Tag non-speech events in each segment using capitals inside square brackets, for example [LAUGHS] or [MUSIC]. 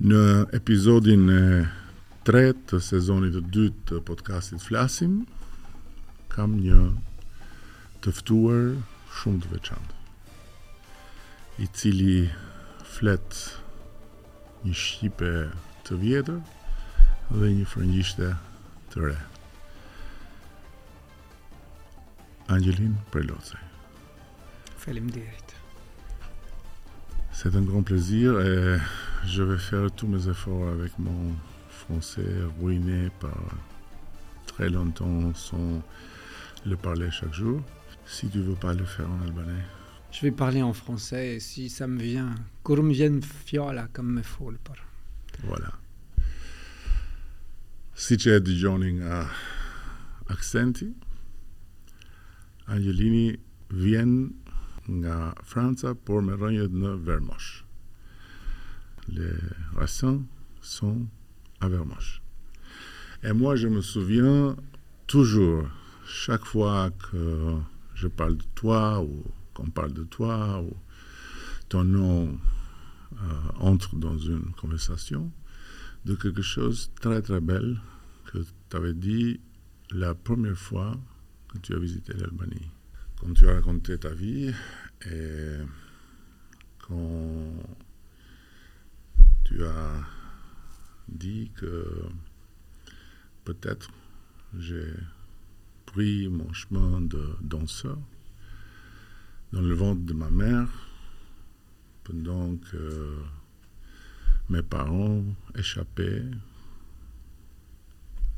Në episodin e tretë të sezonit të dytë të podcastit Flasim, kam një tëftuar shumë të veçantë, i cili flet një shqipe të vjetër dhe një frëngjishte të re. Angelin Prelocej. Faleminderit. C'est un grand plaisir et je vais faire tous mes efforts avec mon français ruiné par très longtemps sans le parler chaque jour. Si tu veux pas le faire en albanais. Je vais parler en français et si ça me vient, kur më vjen fjala comme me fol për. Voilà. Si që e dëgjoni nga aksenti, Angelini vjen nga Franca, por me rënjët në Vermosh. Les racines sont à Vermosh. Et moi, je me souviens toujours, chaque fois que je parle de toi ou qu'on parle de toi ou ton nom euh, entre dans une conversation, de quelque chose de très très belle que tu avais dit la première fois que tu as visité l'Albanie quand tu as raconté ta vie et quand tu as dit que peut-être j'ai pris mon chemin de danseur dans le ventre de ma mère pendant que mes parents échappaient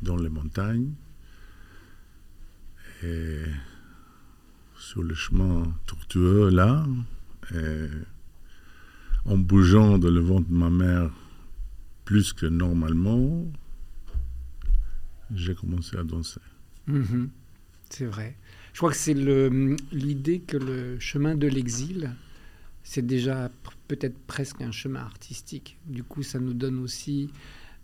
dans les montagnes et sur le chemin tortueux là, et en bougeant dans le ventre de ma mère plus que normalement, j'ai commencé à danser. Mhm. C'est vrai. Je crois que c'est l'idée que le chemin de l'exil, c'est déjà peut-être presque un chemin artistique. Du coup, ça nous donne aussi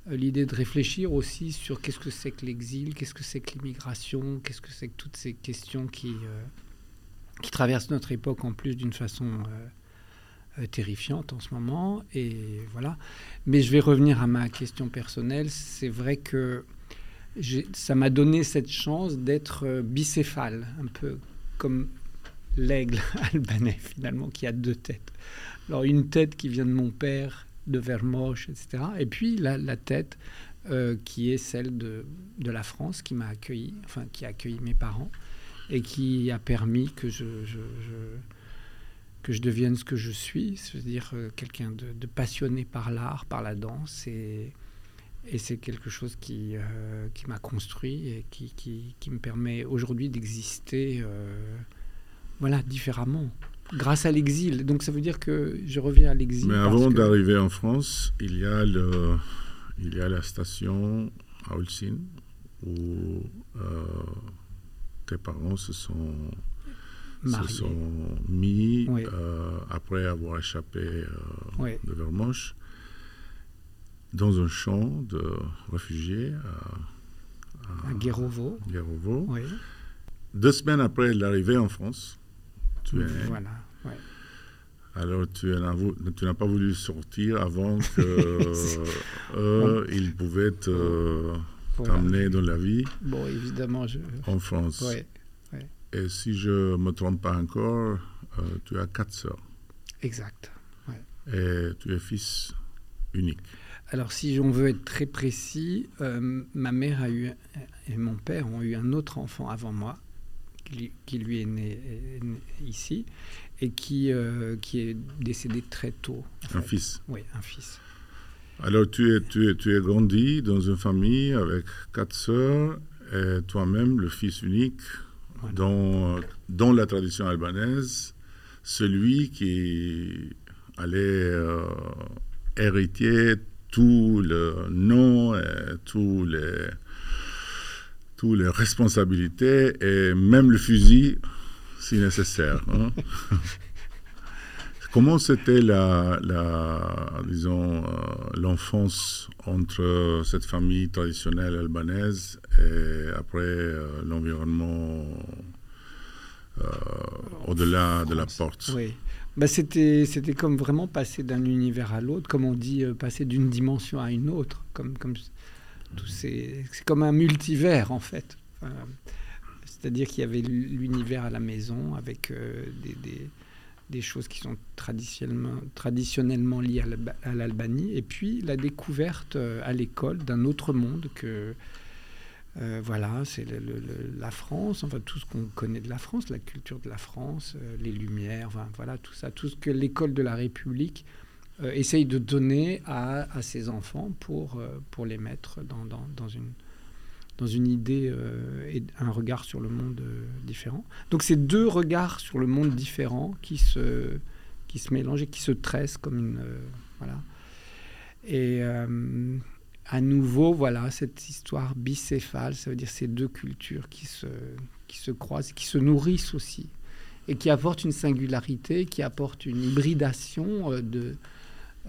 euh, l'idée de réfléchir aussi sur qu'est-ce que c'est que l'exil, qu'est-ce que c'est que l'immigration, qu'est-ce que c'est que toutes ces questions qui, euh, traversent notre époque en plus d'une façon euh, terrifiante en ce moment. Et voilà. Mais je vais revenir à ma question personnelle. C'est vrai que ça m'a donné cette chance d'être euh, bicéphale, un peu comme l'aigle [LAUGHS] albanais finalement, qui a deux têtes. Alors une tête qui vient de mon père, de Vermoche, etc. Et puis la, tête euh, qui est celle de, de la France, qui m'a accueilli, enfin qui a accueilli mes parents, et qui a permis que je- que je devienne ce que je suis, c'est-à-dire euh, quelqu'un de, de passionné par l'art, par la danse, et, et c'est quelque chose qui, euh, qui m'a construit et qui, qui- qui me permet aujourd'hui d'exister euh, voilà, différemment, grâce à l'exil. Donc ça veut dire que je reviens à l'exil. Mais avant que- d'arriver en France, il y a le, il y a la station à Ulcine où euh, tes parents se sont, se sont mis Oui. euh, après avoir échappé euh, Oui. de Vermoche dans un champ de réfugiés à, à Guérovo. Guérovo. Oui. Deux semaines après l'arrivée en France, tu es. Voilà. ouais. Alors tu n'as vou- tu n'as pas voulu sortir avant [LAUGHS] que eux, ils pouvaient te- Voilà. t'amener dans la vie Bon, évidemment, je. en France. Ouais, Et si je me trompe pas encore, euh, tu as quatre sœurs exact. et tu es fils unique. Alors, si on veut être très précis, euh, ma mère a eu et mon père ont eu un autre enfant avant moi, qui lui, qui lui est, né, est né ici et qui, euh, qui est décédé très tôt. Un fait. fils. Oui, un fils. Alors tu es, tu es, tu es grandi dans une famille avec quatre sœurs et toi-même le fils unique. Dans, dans la tradition albanaise, celui qui allait euh, hériter tout le nom et tous les, toutes les responsabilités et même le fusil si nécessaire. hein. [LAUGHS] Comment c'était la, la, disons, euh, l'enfance entre cette famille traditionnelle albanaise et après euh, l'environnement euh, au-delà de la porte? Oui. bah, c'était, c'était comme vraiment passer d'un univers à l'autre, comme on dit, passer d'une dimension à une autre. Comme, comme, c'est, c'est comme un multivers, en fait. c'est-à-dire qu'il y avait l'univers à la maison avec euh, des, des, des, choses qui sont traditionnellement, liées à l'Albanie, et puis la découverte euh, à l'école d'un autre monde que euh, voilà, c'est la France, enfin tout ce qu'on connaît de la France, la culture de la France, euh, les Lumières, voilà tout ça, tout ce que l'école de la République essaye de donner à, ses enfants pour, pour les mettre dans, dans, une, dans une idée et un regard sur le monde différent. Donc c'est deux regards sur le monde différent qui se, qui se mélangent et qui se tressent comme une... voilà. Et à nouveau, voilà, cette histoire bicéphale, ça veut dire ces deux cultures qui se, qui se croisent, qui se nourrissent aussi, et qui apportent une singularité, qui apportent une hybridation euh, de, euh,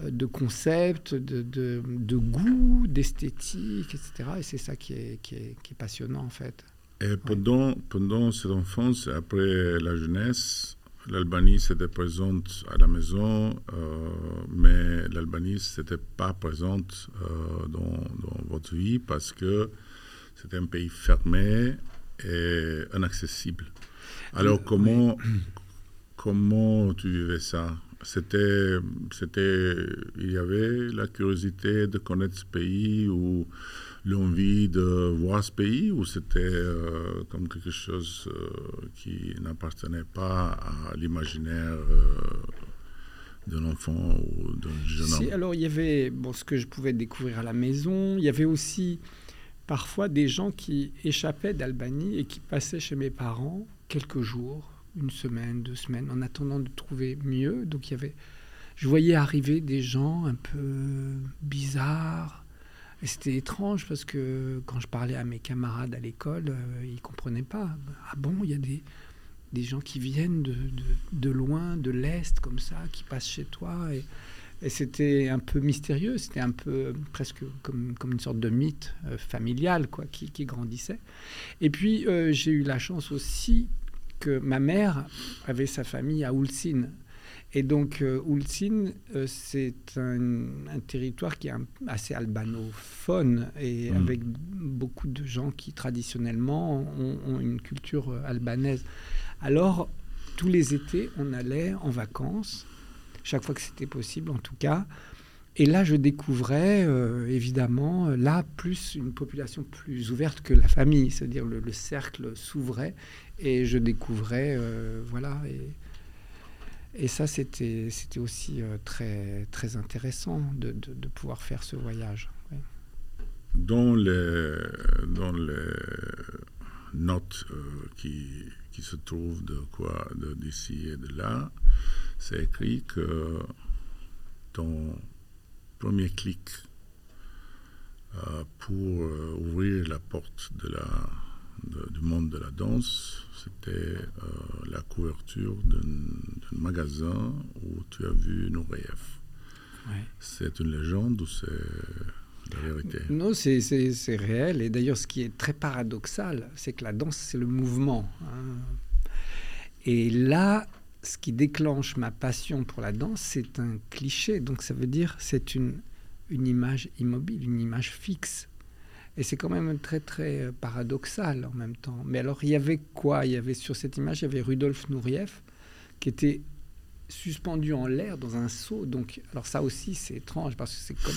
de concepts, de, de, de goût, d'esthétique, etc. Et c'est ça qui est, qui, est, qui est, passionnant, en fait. Et pendant, pendant cette enfance, après la jeunesse, l'Albanie s'était présente à la maison, euh, mais l'Albanie n'était pas présente euh, dans, votre vie parce que c'était un pays fermé et inaccessible. Alors comment, comment tu vivais ça? C'était, c'était, il y avait la curiosité de connaître ce pays ou l'envie de voir ce pays ou c'était euh, comme quelque chose euh, qui n'appartenait pas à l'imaginaire euh, d'un enfant ou d'un jeune homme? Alors il y avait bon, ce que je pouvais découvrir à la maison, il y avait aussi parfois des gens qui échappaient d'Albanie et qui passaient chez mes parents quelques jours, une semaine, deux semaines, en attendant de trouver mieux. Donc il y avait, je voyais arriver des gens un peu bizarres, et c'était étrange parce que quand je parlais à mes camarades à l'école, euh, ils comprenaient pas. Ah bon, il y a des, des gens qui viennent de, de, loin, de l'Est, comme ça, qui passent chez toi. Et, et c'était un peu mystérieux, c'était un peu presque comme, comme une sorte de mythe euh, familial quoi, qui, qui, grandissait. Et puis euh, j'ai eu la chance aussi que ma mère avait sa famille à Ulcine. Et donc, euh, Ulcin, euh, c'est un, territoire qui est assez albanophone et mm. avec beaucoup de gens qui, traditionnellement, ont, une culture euh, albanaise. Alors, tous les étés, on allait en vacances, chaque fois que c'était possible en tout cas. Et là, je découvrais, évidemment, là, plus une population plus ouverte que la famille, c'est-à-dire le, le cercle s'ouvrait et je découvrais, voilà. Et, et ça, c'était aussi euh, très, très intéressant de, de, pouvoir faire ce voyage. Dans, les, dans les notes euh, qui, qui, se trouvent de quoi d'ici et de là, c'est écrit que ton premier clic euh, pour ouvrir la porte de la du monde de la danse, c'était euh, la couverture d'un magasin où tu as vu Nureyev. C'est une légende ou c'est la vérité? Non, c'est réel. Et d'ailleurs, ce qui est très paradoxal, c'est que la danse, c'est le mouvement. Hein. Et là, ce qui déclenche ma passion pour la danse, c'est un cliché. Donc ça veut dire c'est une, une image immobile, une image fixe. Et c'est quand même très, très euh, paradoxal en même temps. Mais alors, il y avait quoi? Il y avait sur cette image, il y avait Rudolf Nourieff qui était suspendu en l'air dans un seau. Donc, alors ça aussi, c'est étrange parce que c'est comme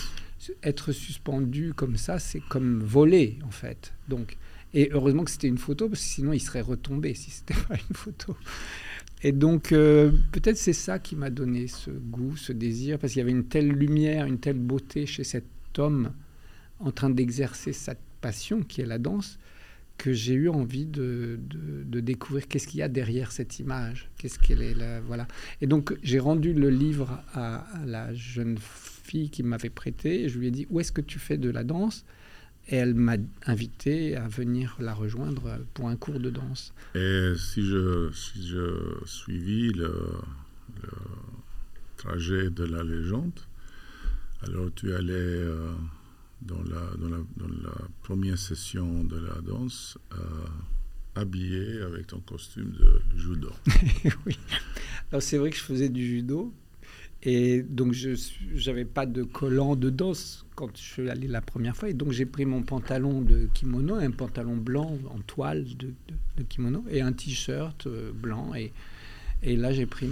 être suspendu comme ça, c'est comme voler en fait. Donc, et heureusement que c'était une photo parce que sinon il serait retombé si c'était [LAUGHS] pas une photo. Et donc, euh, peut-être c'est ça qui m'a donné ce goût, ce désir, parce qu'il y avait une telle lumière, une telle beauté chez cet homme en train d'exercer cette passion qui est la danse, que j'ai eu envie de, de, découvrir qu'est-ce qu'il y a derrière cette image, qu'est-ce qu'elle est là, voilà. Et donc j'ai rendu le livre à, la jeune fille qui m'avait prêté. Je lui ai dit où est-ce que tu fais de la danse? Et elle m'a invité à venir la rejoindre pour un cours de danse. Et si je si je suivis le, le trajet de la légende, alors tu allais euh, dans la, première session de la danse, euh, habillé avec ton costume de judo. [LAUGHS] oui. Alors c'est vrai que je faisais du judo. Et donc, je n'avais pas de collant de danse quand je suis allé la première fois. Et donc, j'ai pris mon pantalon de kimono, un pantalon blanc en toile de, kimono, et un t-shirt euh, blanc. Et, là, j'ai pris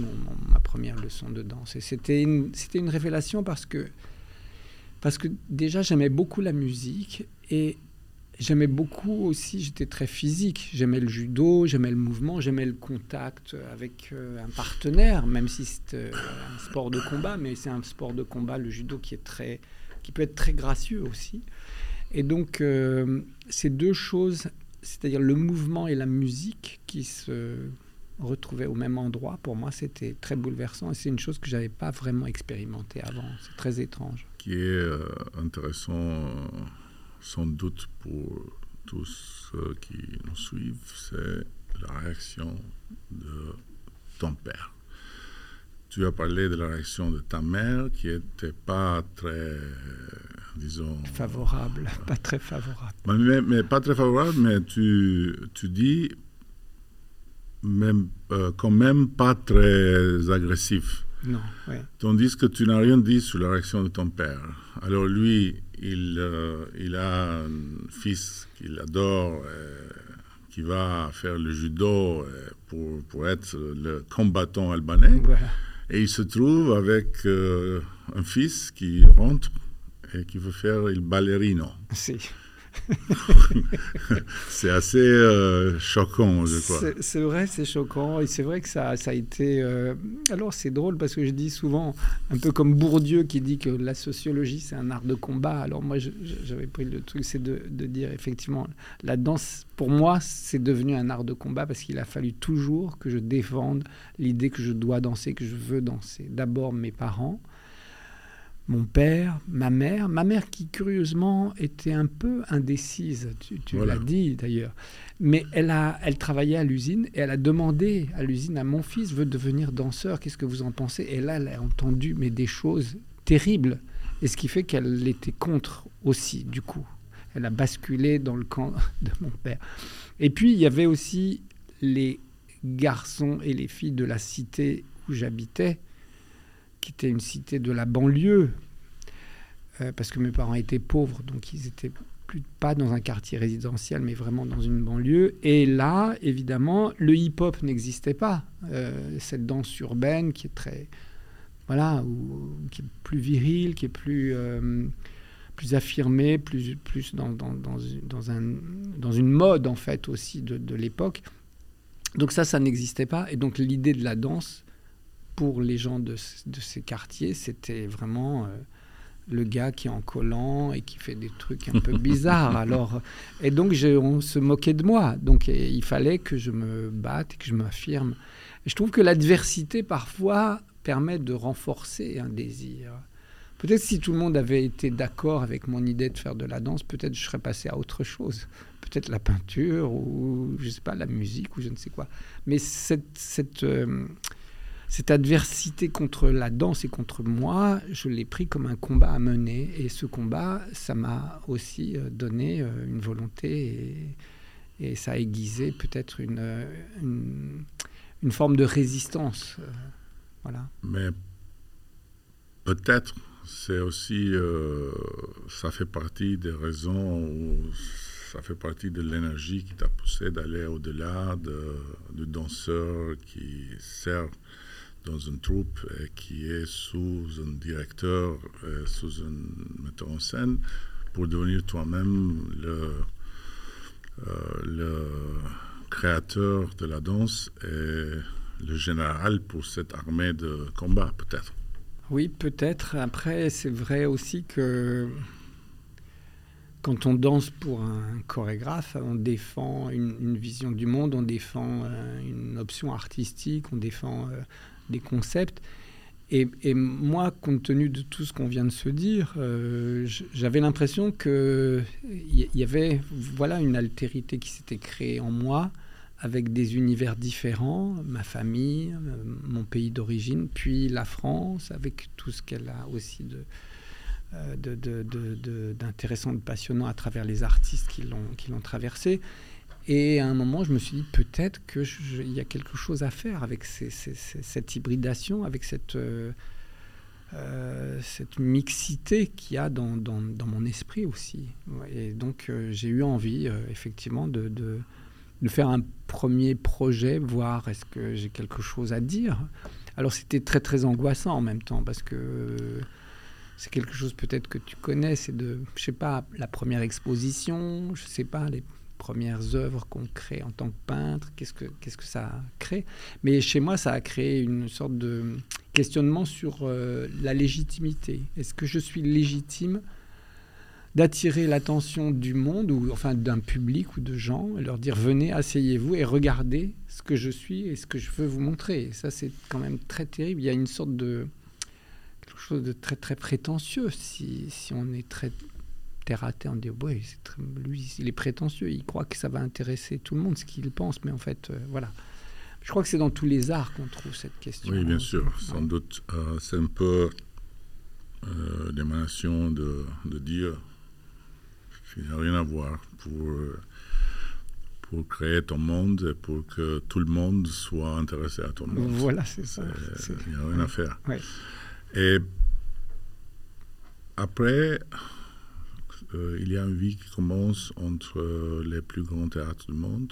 ma première leçon de danse. Et c'était une révélation parce que, parce que déjà, j'aimais beaucoup la musique. Et J'aimais beaucoup aussi, j'étais très physique. J'aimais le judo, j'aimais le mouvement, j'aimais le contact avec euh, un partenaire, même si c'est euh, un sport de combat, mais c'est un sport de combat, le judo, qui, est très, qui peut être très gracieux aussi. Et donc, euh, ces deux choses, c'est-à-dire le mouvement et la musique qui se retrouvaient au même endroit, pour moi, c'était très bouleversant. Et c'est une chose que je n'avais pas vraiment expérimentée avant. C'est très étrange. Qui est intéressant sans doute pour tous ceux qui nous suivent, c'est la réaction de ton père. Tu as parlé de la réaction de ta mère qui n'était pas très, disons... Favorable, pas très favorable. Mais, mais, pas très favorable, mais tu, tu dis même, euh, quand même pas très agressif. Non, Tandis que tu n'as rien dit sur la réaction de ton père. Alors lui, il, euh, il a un fils qu'il adore, euh, qui va faire le judo pour, pour être le combattant albanais. Et il se trouve avec un fils qui rentre et qui veut faire le ballerino. Si. [LAUGHS] c'est assez euh, choquant, je crois. C'est vrai, c'est choquant. Et c'est vrai que ça, a été. Euh, alors, c'est drôle parce que je dis souvent, un peu comme Bourdieu qui dit que la sociologie, c'est un art de combat. Alors, moi, j'avais pris le truc, c'est de, dire effectivement, la danse, pour moi, c'est devenu un art de combat parce qu'il a fallu toujours que je défende l'idée que je dois danser, que je veux danser. D'abord, mes parents mon père, ma mère, ma mère qui curieusement était un peu indécise, tu, l'as dit d'ailleurs, mais elle, a, elle travaillait à l'usine et elle a demandé à l'usine à mon fils veut devenir danseur, qu'est-ce que vous en pensez? Et là, elle a entendu mais des choses terribles, et ce qui fait qu'elle était contre aussi du coup. Elle a basculé dans le camp [LAUGHS] de mon père. Et puis il y avait aussi les garçons et les filles de la cité où j'habitais qui était une cité de la banlieue, euh, parce que mes parents étaient pauvres, donc ils étaient plus pas dans un quartier résidentiel, mais vraiment dans une banlieue. Et là, évidemment, le hip-hop n'existait pas. Euh, cette danse urbaine qui est très, voilà, qui est plus virile, qui est plus euh, plus affirmée, plus, plus dans, dans, dans, dans une mode en fait aussi de, de l'époque. Donc ça, ça n'existait pas. Et donc l'idée de la danse, pour les gens de, ces quartiers, c'était vraiment euh, le gars qui est en collant et qui fait des trucs un peu [LAUGHS] bizarres. Alors, et donc, on se moquait de moi. Donc, il fallait que je me batte et que je m'affirme. je trouve que l'adversité, parfois, permet de renforcer un désir. Peut-être si tout le monde avait été d'accord avec mon idée de faire de la danse, peut-être je serais passé à autre chose. Peut-être la peinture ou, je sais pas, la musique ou je ne sais quoi. Mais cette... cette euh, cette adversité contre la danse et contre moi, je l'ai pris comme un combat à mener. Et ce combat, ça m'a aussi euh, donné euh, une volonté et, ça a aiguisé peut-être une, euh, une, forme de résistance. Voilà. Mais peut-être c'est aussi, ça fait partie des raisons ça fait partie de l'énergie qui t'a poussé d'aller au-delà de, de danseurs qui servent dans une troupe euh, qui est sous un directeur, euh, sous un metteur en scène, pour devenir toi-même euh, le créateur de la danse et le général pour cette armée de combat, peut-être. Oui, peut-être. Après, c'est vrai aussi que quand on danse pour un chorégraphe, on défend une, vision du monde, on défend une option artistique, on défend des concepts. Et, moi, compte tenu de tout ce qu'on vient de se dire, euh, j'avais l'impression qu'il y, avait voilà, une altérité qui s'était créée en moi avec des univers différents, ma famille, euh, mon pays d'origine, puis la France, avec tout ce qu'elle a aussi de, euh, d'intéressant, de, de, passionnant à travers les artistes qui l'ont traversé. Et à un moment, je me suis dit peut-être qu'il y a quelque chose à faire avec cette hybridation, avec cette, euh, euh, cette mixité qu'il y a dans, dans, mon esprit aussi. Et donc, euh, j'ai eu envie, effectivement, de, de, de, faire un premier projet, voir est-ce que j'ai quelque chose à dire. Alors, c'était très, très angoissant en même temps, parce que c'est quelque chose peut-être que tu connais, c'est de, je sais pas, la première exposition, je sais pas, les premières œuvres qu'on crée en tant que peintre, qu'est-ce que, que ça crée. Mais chez moi, ça a créé une sorte de questionnement sur euh, la légitimité. Est-ce que je suis légitime d'attirer l'attention du monde, ou enfin d'un public ou de gens, et leur dire venez, asseyez-vous et regardez ce que je suis et ce que je veux vous montrer. Ça, c'est quand même très terrible. Il y a une sorte de quelque chose de très très prétentieux si, si on est très terre à terre, on dit ouais, lui, il est prétentieux, il croit que ça va intéresser tout le monde, ce qu'il pense, mais en fait, euh, voilà. Je crois que c'est dans tous les arts qu'on trouve cette question. Oui, bien sûr, sans doute. Euh, c'est un peu euh, l'émanation de, de, Dieu qui n'a rien à voir pour, euh, pour créer ton monde et pour que tout le monde soit intéressé à ton monde. Voilà, c'est ça. Il n'y a rien à faire. Et après, euh, il y a une vie qui commence entre euh, les plus grands théâtres du monde.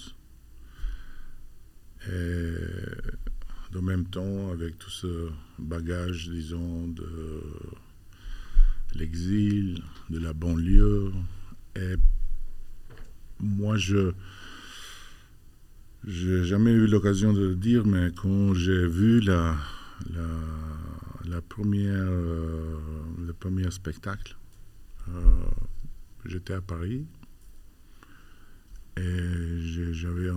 Et en même temps, avec tout ce bagage, disons, de l'exil, de la banlieue. Et moi, je n'ai jamais eu l'occasion de le dire, mais quand j'ai vu la, première, euh, le premier spectacle, j'étais à Paris et j'avais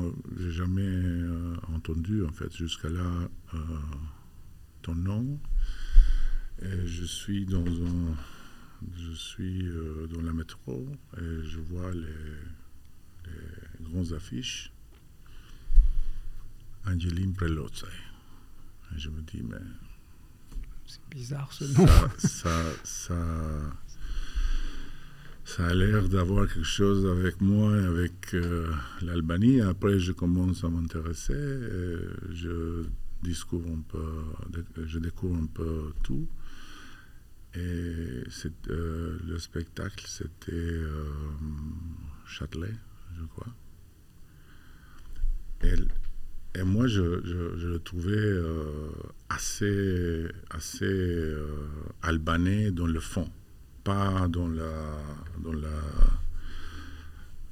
jamais euh, entendu en fait jusqu'à là euh, ton nom. Et je suis dans un, je suis euh, dans la métro et je vois les, les grandes affiches. Angeline Prelozzi. Et je me dis, mais. C'est bizarre ce nom. ça, ça ça a l'air d'avoir quelque chose avec moi et avec euh, l'Albanie. Après, je commence à m'intéresser. Je découvre un peu, je découvre un peu tout. Et euh, le spectacle, c'était euh, Châtelet, je crois. Et, moi, je, je, le trouvais assez, assez albanais dans le fond pas dans la, dans la,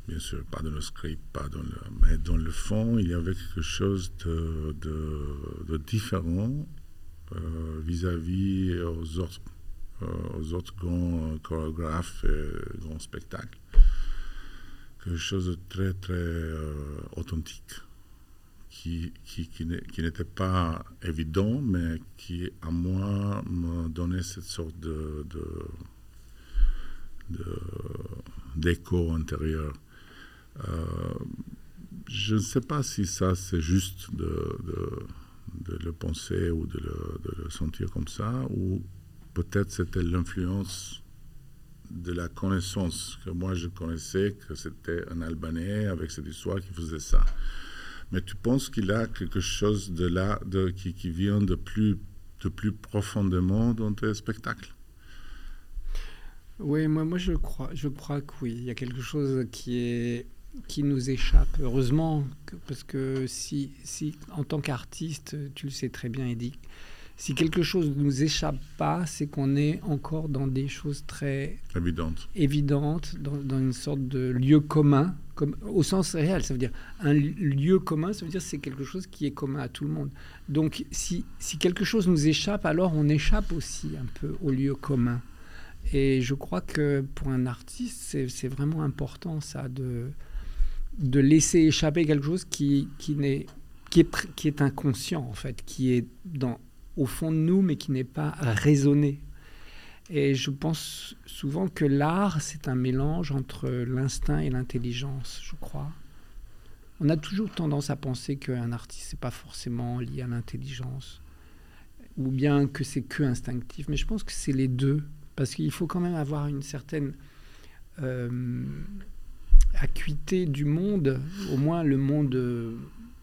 bien sûr, pas dans le script, pas dans mais dans le fond, il y avait quelque chose de, de, différent euh, vis-à-vis aux autres, euh, aux autres grands chorégraphes et grands spectacles. Quelque chose de très, très euh, authentique. Qui, qui, qui n'était pas évident, mais qui, à moi, me donnait cette sorte de d'écho intérieur. Euh, je ne sais pas si ça c'est juste de, le penser ou de le, sentir comme ça, ou peut-être c'était l'influence de la connaissance que moi je connaissais que c'était un Albanais avec cette histoire qui faisait ça. Mais tu penses qu'il a quelque chose de là qui, qui vient de plus, de plus profondément dans tes spectacles? Oui, moi, moi je, crois, je crois que oui, il y a quelque chose qui, est, qui nous échappe. Heureusement, parce que si, si en tant qu'artiste, tu le sais très bien, Edith, si quelque chose ne nous échappe pas, c'est qu'on est encore dans des choses très évidentes, évidentes dans, dans, une sorte de lieu commun, comme, au sens réel. Ça veut dire un lieu commun, ça veut dire c'est quelque chose qui est commun à tout le monde. Donc si, si quelque chose nous échappe, alors on échappe aussi un peu au lieu commun. Et je crois que pour un artiste, c'est vraiment important ça, de, de laisser échapper quelque chose qui, qui, est, qui, est, inconscient, en fait, qui est dans, au fond de nous, mais qui n'est pas raisonné. Et je pense souvent que l'art, c'est un mélange entre l'instinct et l'intelligence, je crois. On a toujours tendance à penser qu'un artiste, n'est pas forcément lié à l'intelligence, ou bien que c'est que instinctif, mais je pense que c'est les deux. Parce qu'il faut quand même avoir une certaine euh, acuité du monde, au moins le monde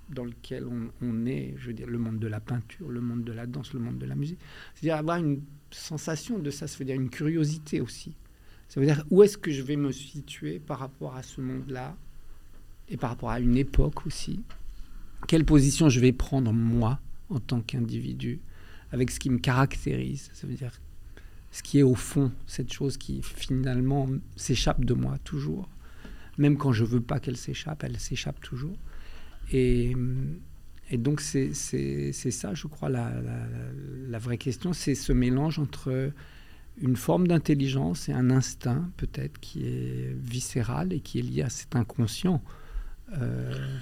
dans lequel on, est, je veux dire, le monde de la peinture, le monde de la danse, le monde de la musique. C'est-à-dire avoir une sensation de ça, ça veut dire une curiosité aussi. Ça veut dire où est-ce que je vais me situer par rapport à ce monde-là et par rapport à une époque aussi. Quelle position je vais prendre moi en tant qu'individu avec ce qui me caractérise. Ça veut dire ce qui est au fond, cette chose qui finalement s'échappe de moi toujours. Même quand je veux pas qu'elle s'échappe, elle s'échappe toujours. Et, et donc c'est ça, je crois, la, la vraie question, c'est ce mélange entre une forme d'intelligence et un instinct peut-être qui est viscéral et qui est lié à cet inconscient. Euh,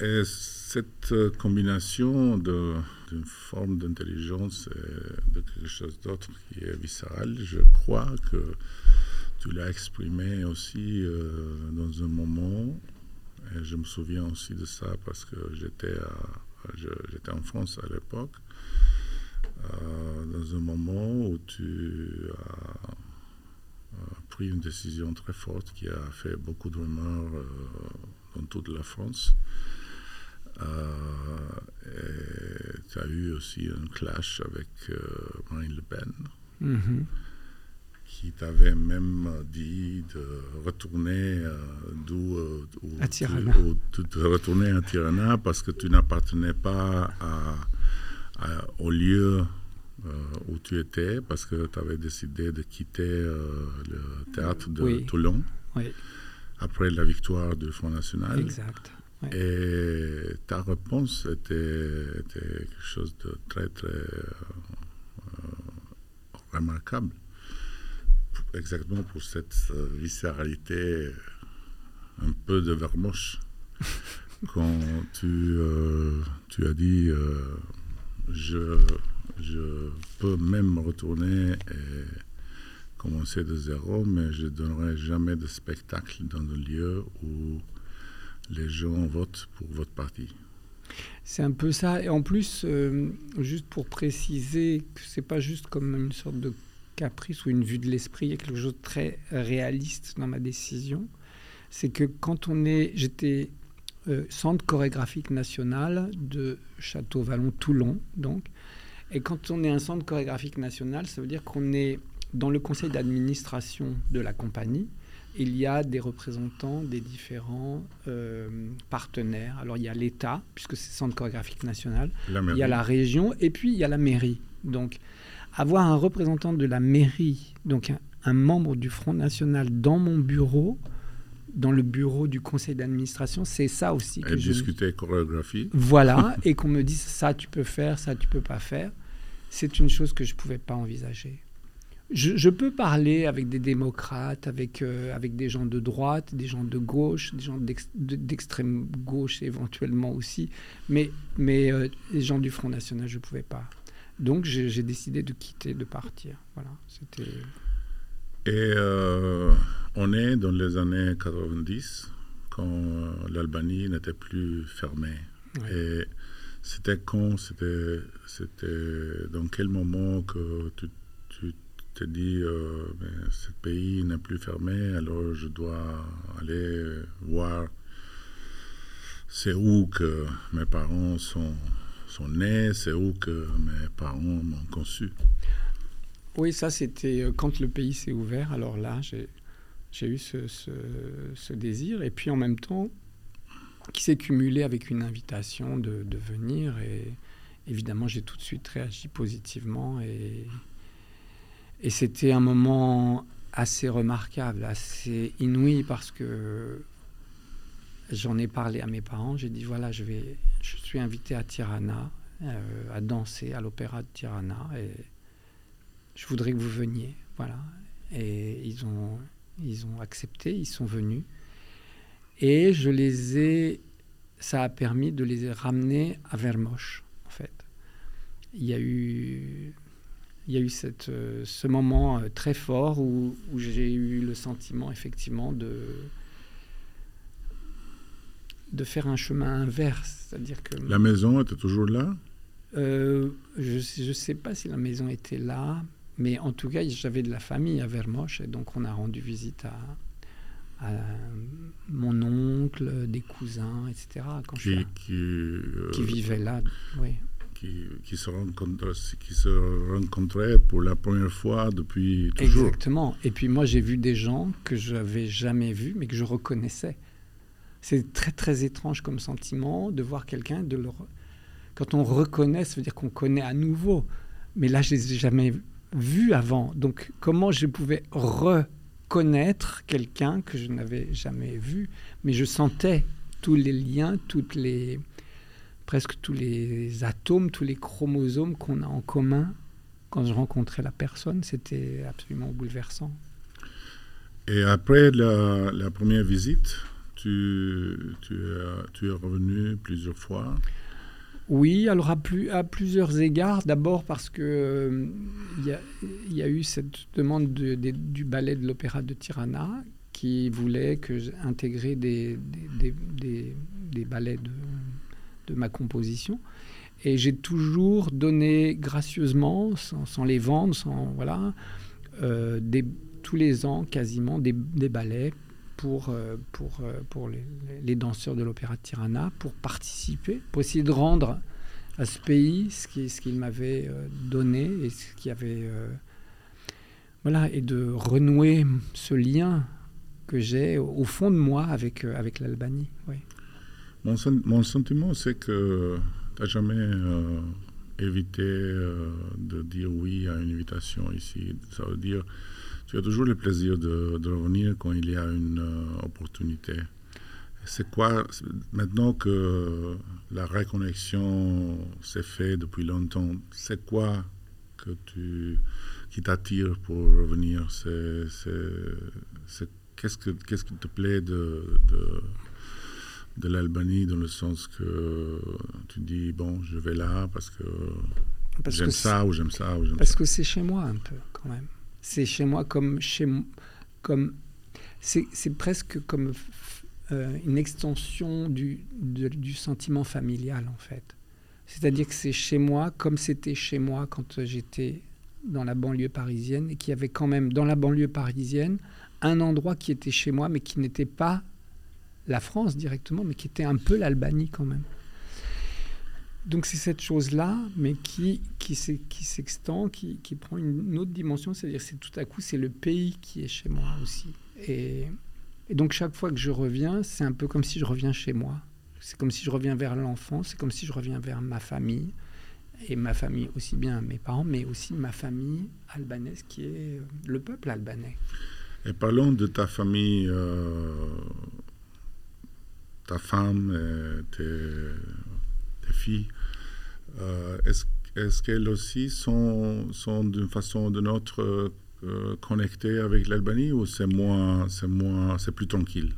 et cette combination d'une forme d'intelligence et de quelque chose d'autre qui est viscéral, je crois que tu l'as exprimé aussi euh, dans un moment, et je me souviens aussi de ça parce que j'étais en France à l'époque, euh, dans un moment où tu as pris une décision très forte qui a fait beaucoup de rumeurs euh, dans toute la France. Euh, et tu as eu aussi un clash avec Marine Le Pen, mm-hmm. qui t'avait même dit de retourner d'où à Tirana. de retourner à Tirana parce que tu n'appartenais pas à au lieu euh, où tu étais parce que tu avais décidé de quitter euh, le théâtre de Toulon après la victoire du Front National. Exact. Et ta réponse était, quelque chose de très, très euh, remarquable. Exactement pour cette viscéralité un peu de vermoche. [LAUGHS] quand tu, tu as dit je, je peux même retourner et commencer de zéro, mais je ne donnerai jamais de spectacle dans un lieu où les gens votent pour votre parti. C'est un peu ça. Et en plus, euh, juste pour préciser que c'est pas juste comme une sorte de caprice ou une vue de l'esprit, il y a quelque chose de très réaliste dans ma décision. C'est que quand on est, j'étais euh, centre chorégraphique national de Château-Vallon-Toulon, donc. Et quand on est un centre chorégraphique national, ça veut dire qu'on est dans le conseil d'administration de la compagnie. Il y a des représentants des différents euh, partenaires. Alors il y a l'État, puisque c'est centre chorégraphique national. Il y a la région et puis il y a la mairie. Donc avoir un représentant de la mairie, donc un membre du Front National dans mon bureau, dans le bureau du conseil d'administration, c'est ça aussi. Que et discuter chorégraphie. Voilà, [LAUGHS] et qu'on me dise ça tu peux faire, ça tu peux pas faire, c'est une chose que je ne pouvais pas envisager. Je, peux parler avec des démocrates, avec, euh, avec des gens de droite, des gens de gauche, des gens d'extrême gauche éventuellement aussi, mais, mais euh, les gens du Front National, je ne pouvais pas. Donc j'ai décidé de quitter, de partir. Voilà, c'était... Et euh, on est dans les années 90, quand l'Albanie n'était plus fermée. Et c'était quand C'était dans quel moment que tu, tu te dis euh, ben, ce pays n'est plus fermé, alors je dois aller voir c'est où que mes parents sont, sont nés, c'est où que mes parents m'ont conçu. Oui, ça c'était euh, quand le pays s'est ouvert. Alors là, j'ai eu ce, désir. Et puis en même temps, qui s'est cumulé avec une invitation de, de venir. Et évidemment, j'ai tout de suite réagi positivement. Et, et c'était un moment assez remarquable, assez inouï, parce que j'en ai parlé à mes parents. J'ai dit voilà, je, suis invité à Tirana, euh, à danser à l'opéra de Tirana. Et je voudrais que vous veniez. Voilà. Et ils ont, ils ont accepté, ils sont venus. Et je les ai, ça a permis de les ramener à Vermoche, en fait. Il y a eu, il y a eu cette, euh, ce moment euh, très fort où, où j'ai eu le sentiment, effectivement, de, de faire un chemin inverse. C'est-à-dire que. La maison était toujours là? Euh, Je ne sais pas si la maison était là. Mais en tout cas, j'avais de la famille à Vermoche et donc on a rendu visite à, à mon oncle, des cousins, etc. Quand qui, je, qui, euh, qui vivaient là, oui. Qui, se rencontraient pour la première fois depuis toujours. Exactement. Et puis moi, j'ai vu des gens que je n'avais jamais vus, mais que je reconnaissais. C'est très très étrange comme sentiment de voir quelqu'un, de le... quand on reconnaît, ça veut dire qu'on connaît à nouveau. Mais là, je les ai jamais vus avant. Donc, comment je pouvais reconnaître quelqu'un que je n'avais jamais vu? Mais je sentais tous les liens, toutes les presque tous les atomes, tous les chromosomes qu'on a en commun quand je rencontrais la personne, c'était absolument bouleversant. Et après la, la première visite, tu, tu, es, tu es revenu plusieurs fois? Oui, alors à, plus, à plusieurs égards. D'abord parce que euh, il y, a, il y a eu cette demande de- de- du ballet de l'opéra de Tirana qui voulait que j'intégrais des, des, des, des- des ballets de, de ma composition. Et j'ai toujours donné gracieusement, sans, sans les vendre, sans voilà, euh, tous les ans quasiment des, ballets pour, euh, pour, euh, pour les, danseurs de l'opéra de Tirana, pour participer, pour essayer de rendre à ce pays ce qu'il ce qu'il m'avait donné et ce qui avait voilà et de renouer ce lien que j'ai au, fond de moi avec avec l'Albanie. Mon, sen- mon sentiment, c'est que tu n'as jamais euh, évité euh, de dire oui à une invitation ici. Ça veut dire tu as toujours le plaisir de, revenir quand il y a une euh, opportunité. C'est quoi, maintenant que la reconnexion s'est faite depuis longtemps, c'est quoi que tu, qui t'attire pour revenir? Qu'est-ce qui te plaît de, de, de l'Albanie dans le sens que tu dis, bon, je vais là parce que Parce j'aime que ça ou j'aime ça ou j'aime Parce ça. que c'est chez moi un peu quand même. C'est chez moi comme chez comme c'est c'est presque comme euh, une extension du, de- du sentiment familial en fait. C'est-à-dire que c'est chez moi comme c'était chez moi quand j'étais dans la banlieue parisienne et qu'il y avait quand même dans la banlieue parisienne un endroit qui était chez moi mais qui n'était pas la France directement mais qui était un peu l'Albanie quand même. Donc c'est cette chose-là, mais qui, qui, s'extend, qui, qui prend une autre dimension, c'est-à-dire c'est tout à coup c'est le pays qui est chez moi aussi. Et, et donc chaque fois que je reviens, c'est un peu comme si je reviens chez moi. C'est comme si je reviens vers l'enfance, c'est comme si je reviens vers ma famille, et ma famille aussi bien mes parents, mais aussi ma famille albanaise qui est euh, le peuple albanais. Et parlons de ta famille, euh, ta femme, et tes, filles. Euh, est-ce, qu'elles aussi sont, sont d'une façon ou d'une autre euh, connectées avec l'Albanie ou c'est moins, moins, plus tranquille?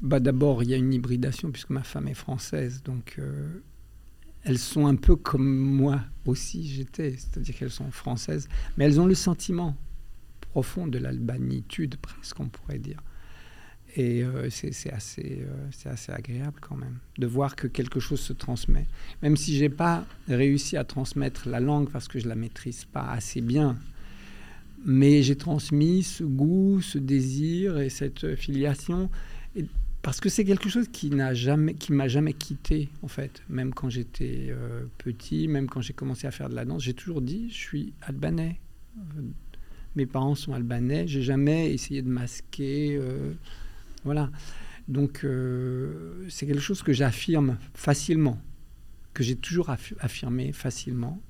Bah d'abord il y a une hybridation puisque ma femme est française, donc euh, elles sont un peu comme moi aussi j'étais, c'est-à-dire qu'elles sont françaises, mais elles ont le sentiment profond de l'albanitude presque on pourrait dire. Et euh, c'est assez, euh, assez agréable quand même de voir que quelque chose se transmet. Même si j'ai pas réussi à transmettre la langue parce que je la maîtrise pas assez bien, mais j'ai transmis ce goût, ce désir et cette filiation parce que c'est quelque chose qui n'a jamais, m'a jamais quitté en fait. Même quand j'étais euh, petit, même quand j'ai commencé à faire de la danse, j'ai toujours dit je suis albanais. Euh, Mes parents sont albanais. J'ai jamais essayé de masquer. Voilà. Donc euh, c'est quelque chose que j'affirme facilement, que j'ai toujours affi- affirmé facilement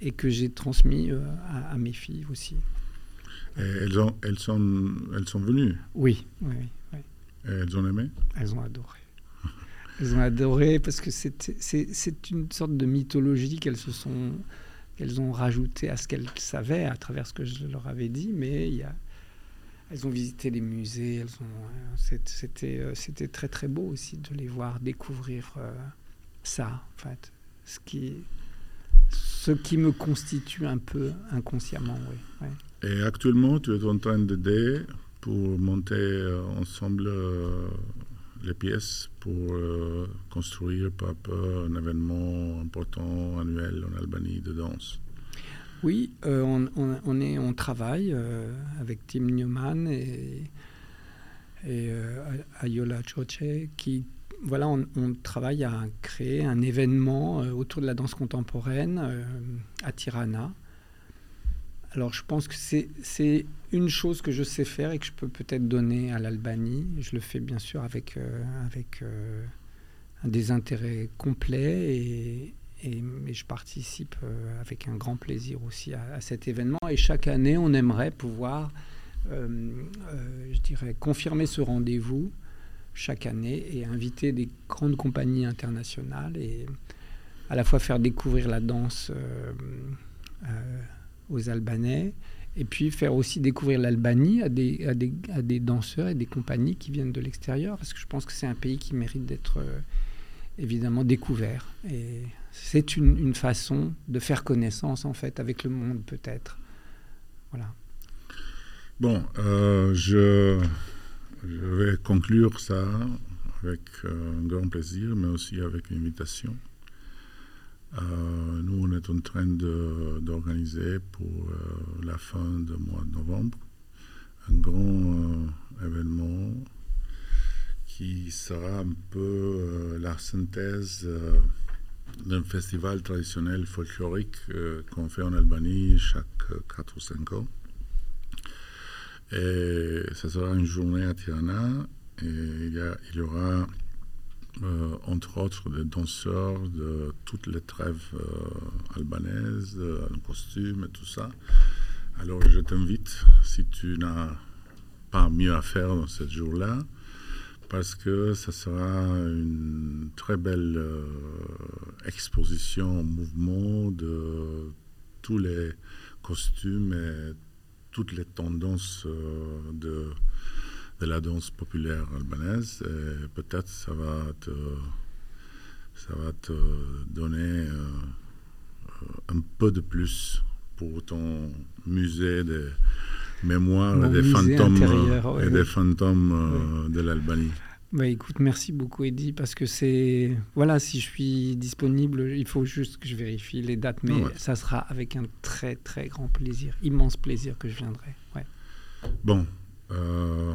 et que j'ai transmis euh, à, à mes filles aussi. Et elles, ont, elles, sont, elles sont venues Oui, oui, oui. oui. et elles ont aimé Elles ont adoré. [LAUGHS] Elles ont adoré parce que c'est une sorte de mythologie qu'elles se sont qu'elles ont rajouté à ce qu'elles savaient à travers ce que je leur avais dit, mais il y a, elles ont visité les musées, euh, euh, c'était très très beau aussi de les voir découvrir euh, ça en fait, ce qui me constitue un peu inconsciemment. Et actuellement, tu es en train d'aider pour monter ensemble les pièces pour construire un événement important annuel en Albanie de danse. Oui, euh, on, est, on travaille euh, avec Tim Newman et, et Ayola Choche, qui, voilà, on, travaille à créer un événement autour de la danse contemporaine à Tirana. Alors je pense que c'est une chose que je sais faire et que je peux peut-être donner à l'Albanie. Je le fais bien sûr avec, avec des intérêts complets et, et, je participe euh, avec un grand plaisir aussi à, cet événement. Et chaque année, on aimerait pouvoir, euh, euh, je dirais, confirmer ce rendez-vous chaque année et inviter des grandes compagnies internationales et à la fois faire découvrir la danse aux Albanais et puis faire aussi découvrir l'Albanie à des, à, des, à des, danseurs et des compagnies qui viennent de l'extérieur, parce que je pense que c'est un pays qui mérite d'être évidemment découvert. C'est une, façon de faire connaissance, en fait, avec le monde, peut-être. Voilà. Bon, euh, je, vais conclure ça avec euh, un grand plaisir, mais aussi avec une invitation. Euh, nous, on est en train d'organiser pour la fin du mois de novembre un grand événement qui sera un peu la synthèse d'un festival traditionnel folklorique euh, qu'on fait en Albanie chaque 4 ou 5 ans. Et ce sera une journée à Tirana et il y, aura entre autres des danseurs de toutes les trêves albanaises, en costume et tout ça. Alors je t'invite, si tu n'as pas mieux à faire dans ce jour-là, parce que ça sera une très belle euh, exposition en mouvement de tous les costumes et toutes les tendances euh, de, de, la danse populaire albanaise. Et peut-être ça va te, ça va te donner euh, un peu de plus pour ton musée de mémoire des fantômes, et des fantômes de l'Albanie. Bah, écoute, merci beaucoup Eddy, parce que c'est... Voilà, si je suis disponible, il faut juste que je vérifie les dates, mais ça sera avec un très très grand plaisir, immense plaisir que je viendrai. Ouais. Bon, euh,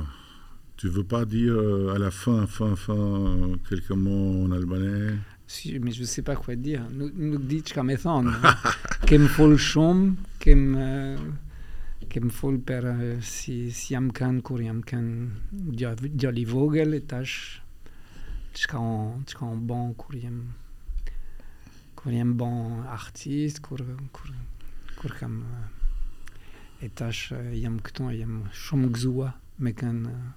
tu veux pas dire euh, à la fin, fin, fin, quelques mots en albanais? Si, mais je ne sais pas quoi dire. Nous, nous dit comme étant, kem fol shom, kem... Euh, kem fol per uh, si, si jam kanë kur jam kanë djali vogël e tash çka çka un bon kur jam kur jam bon artist kur kur kur kam uh, e tash uh, jam këtu jam shumë gëzuar me kanë uh,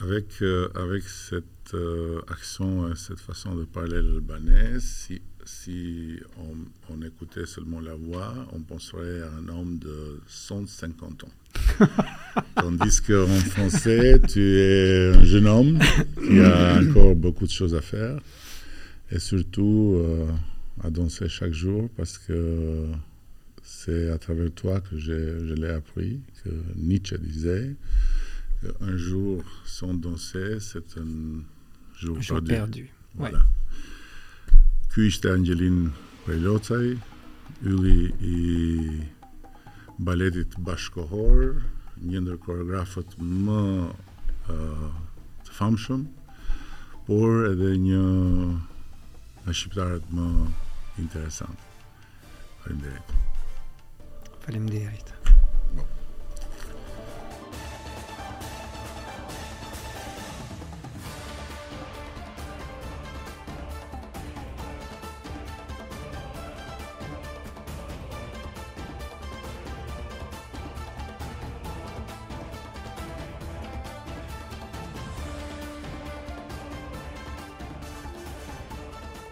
avec, euh, avec cette euh, accent, cette façon de parler l'albanais, si si on, écoutait seulement la voix, on penserait à un homme de 150 ans. [LAUGHS] Tandis qu'en français, tu es un jeune homme qui a encore beaucoup de choses à faire et surtout euh, à danser chaque jour parce que c'est à travers toi que je l'ai appris, que Nietzsche disait qu'un jour sans danser, c'est un jour, perdu. perdu. Voilà. Ky ishte Angelin Prelocaj, ylli i baletit bashkohor, një ndër koreografët më uh, të famshëm, por edhe një në shqiptarët më interesant. Faleminderit. Faleminderit.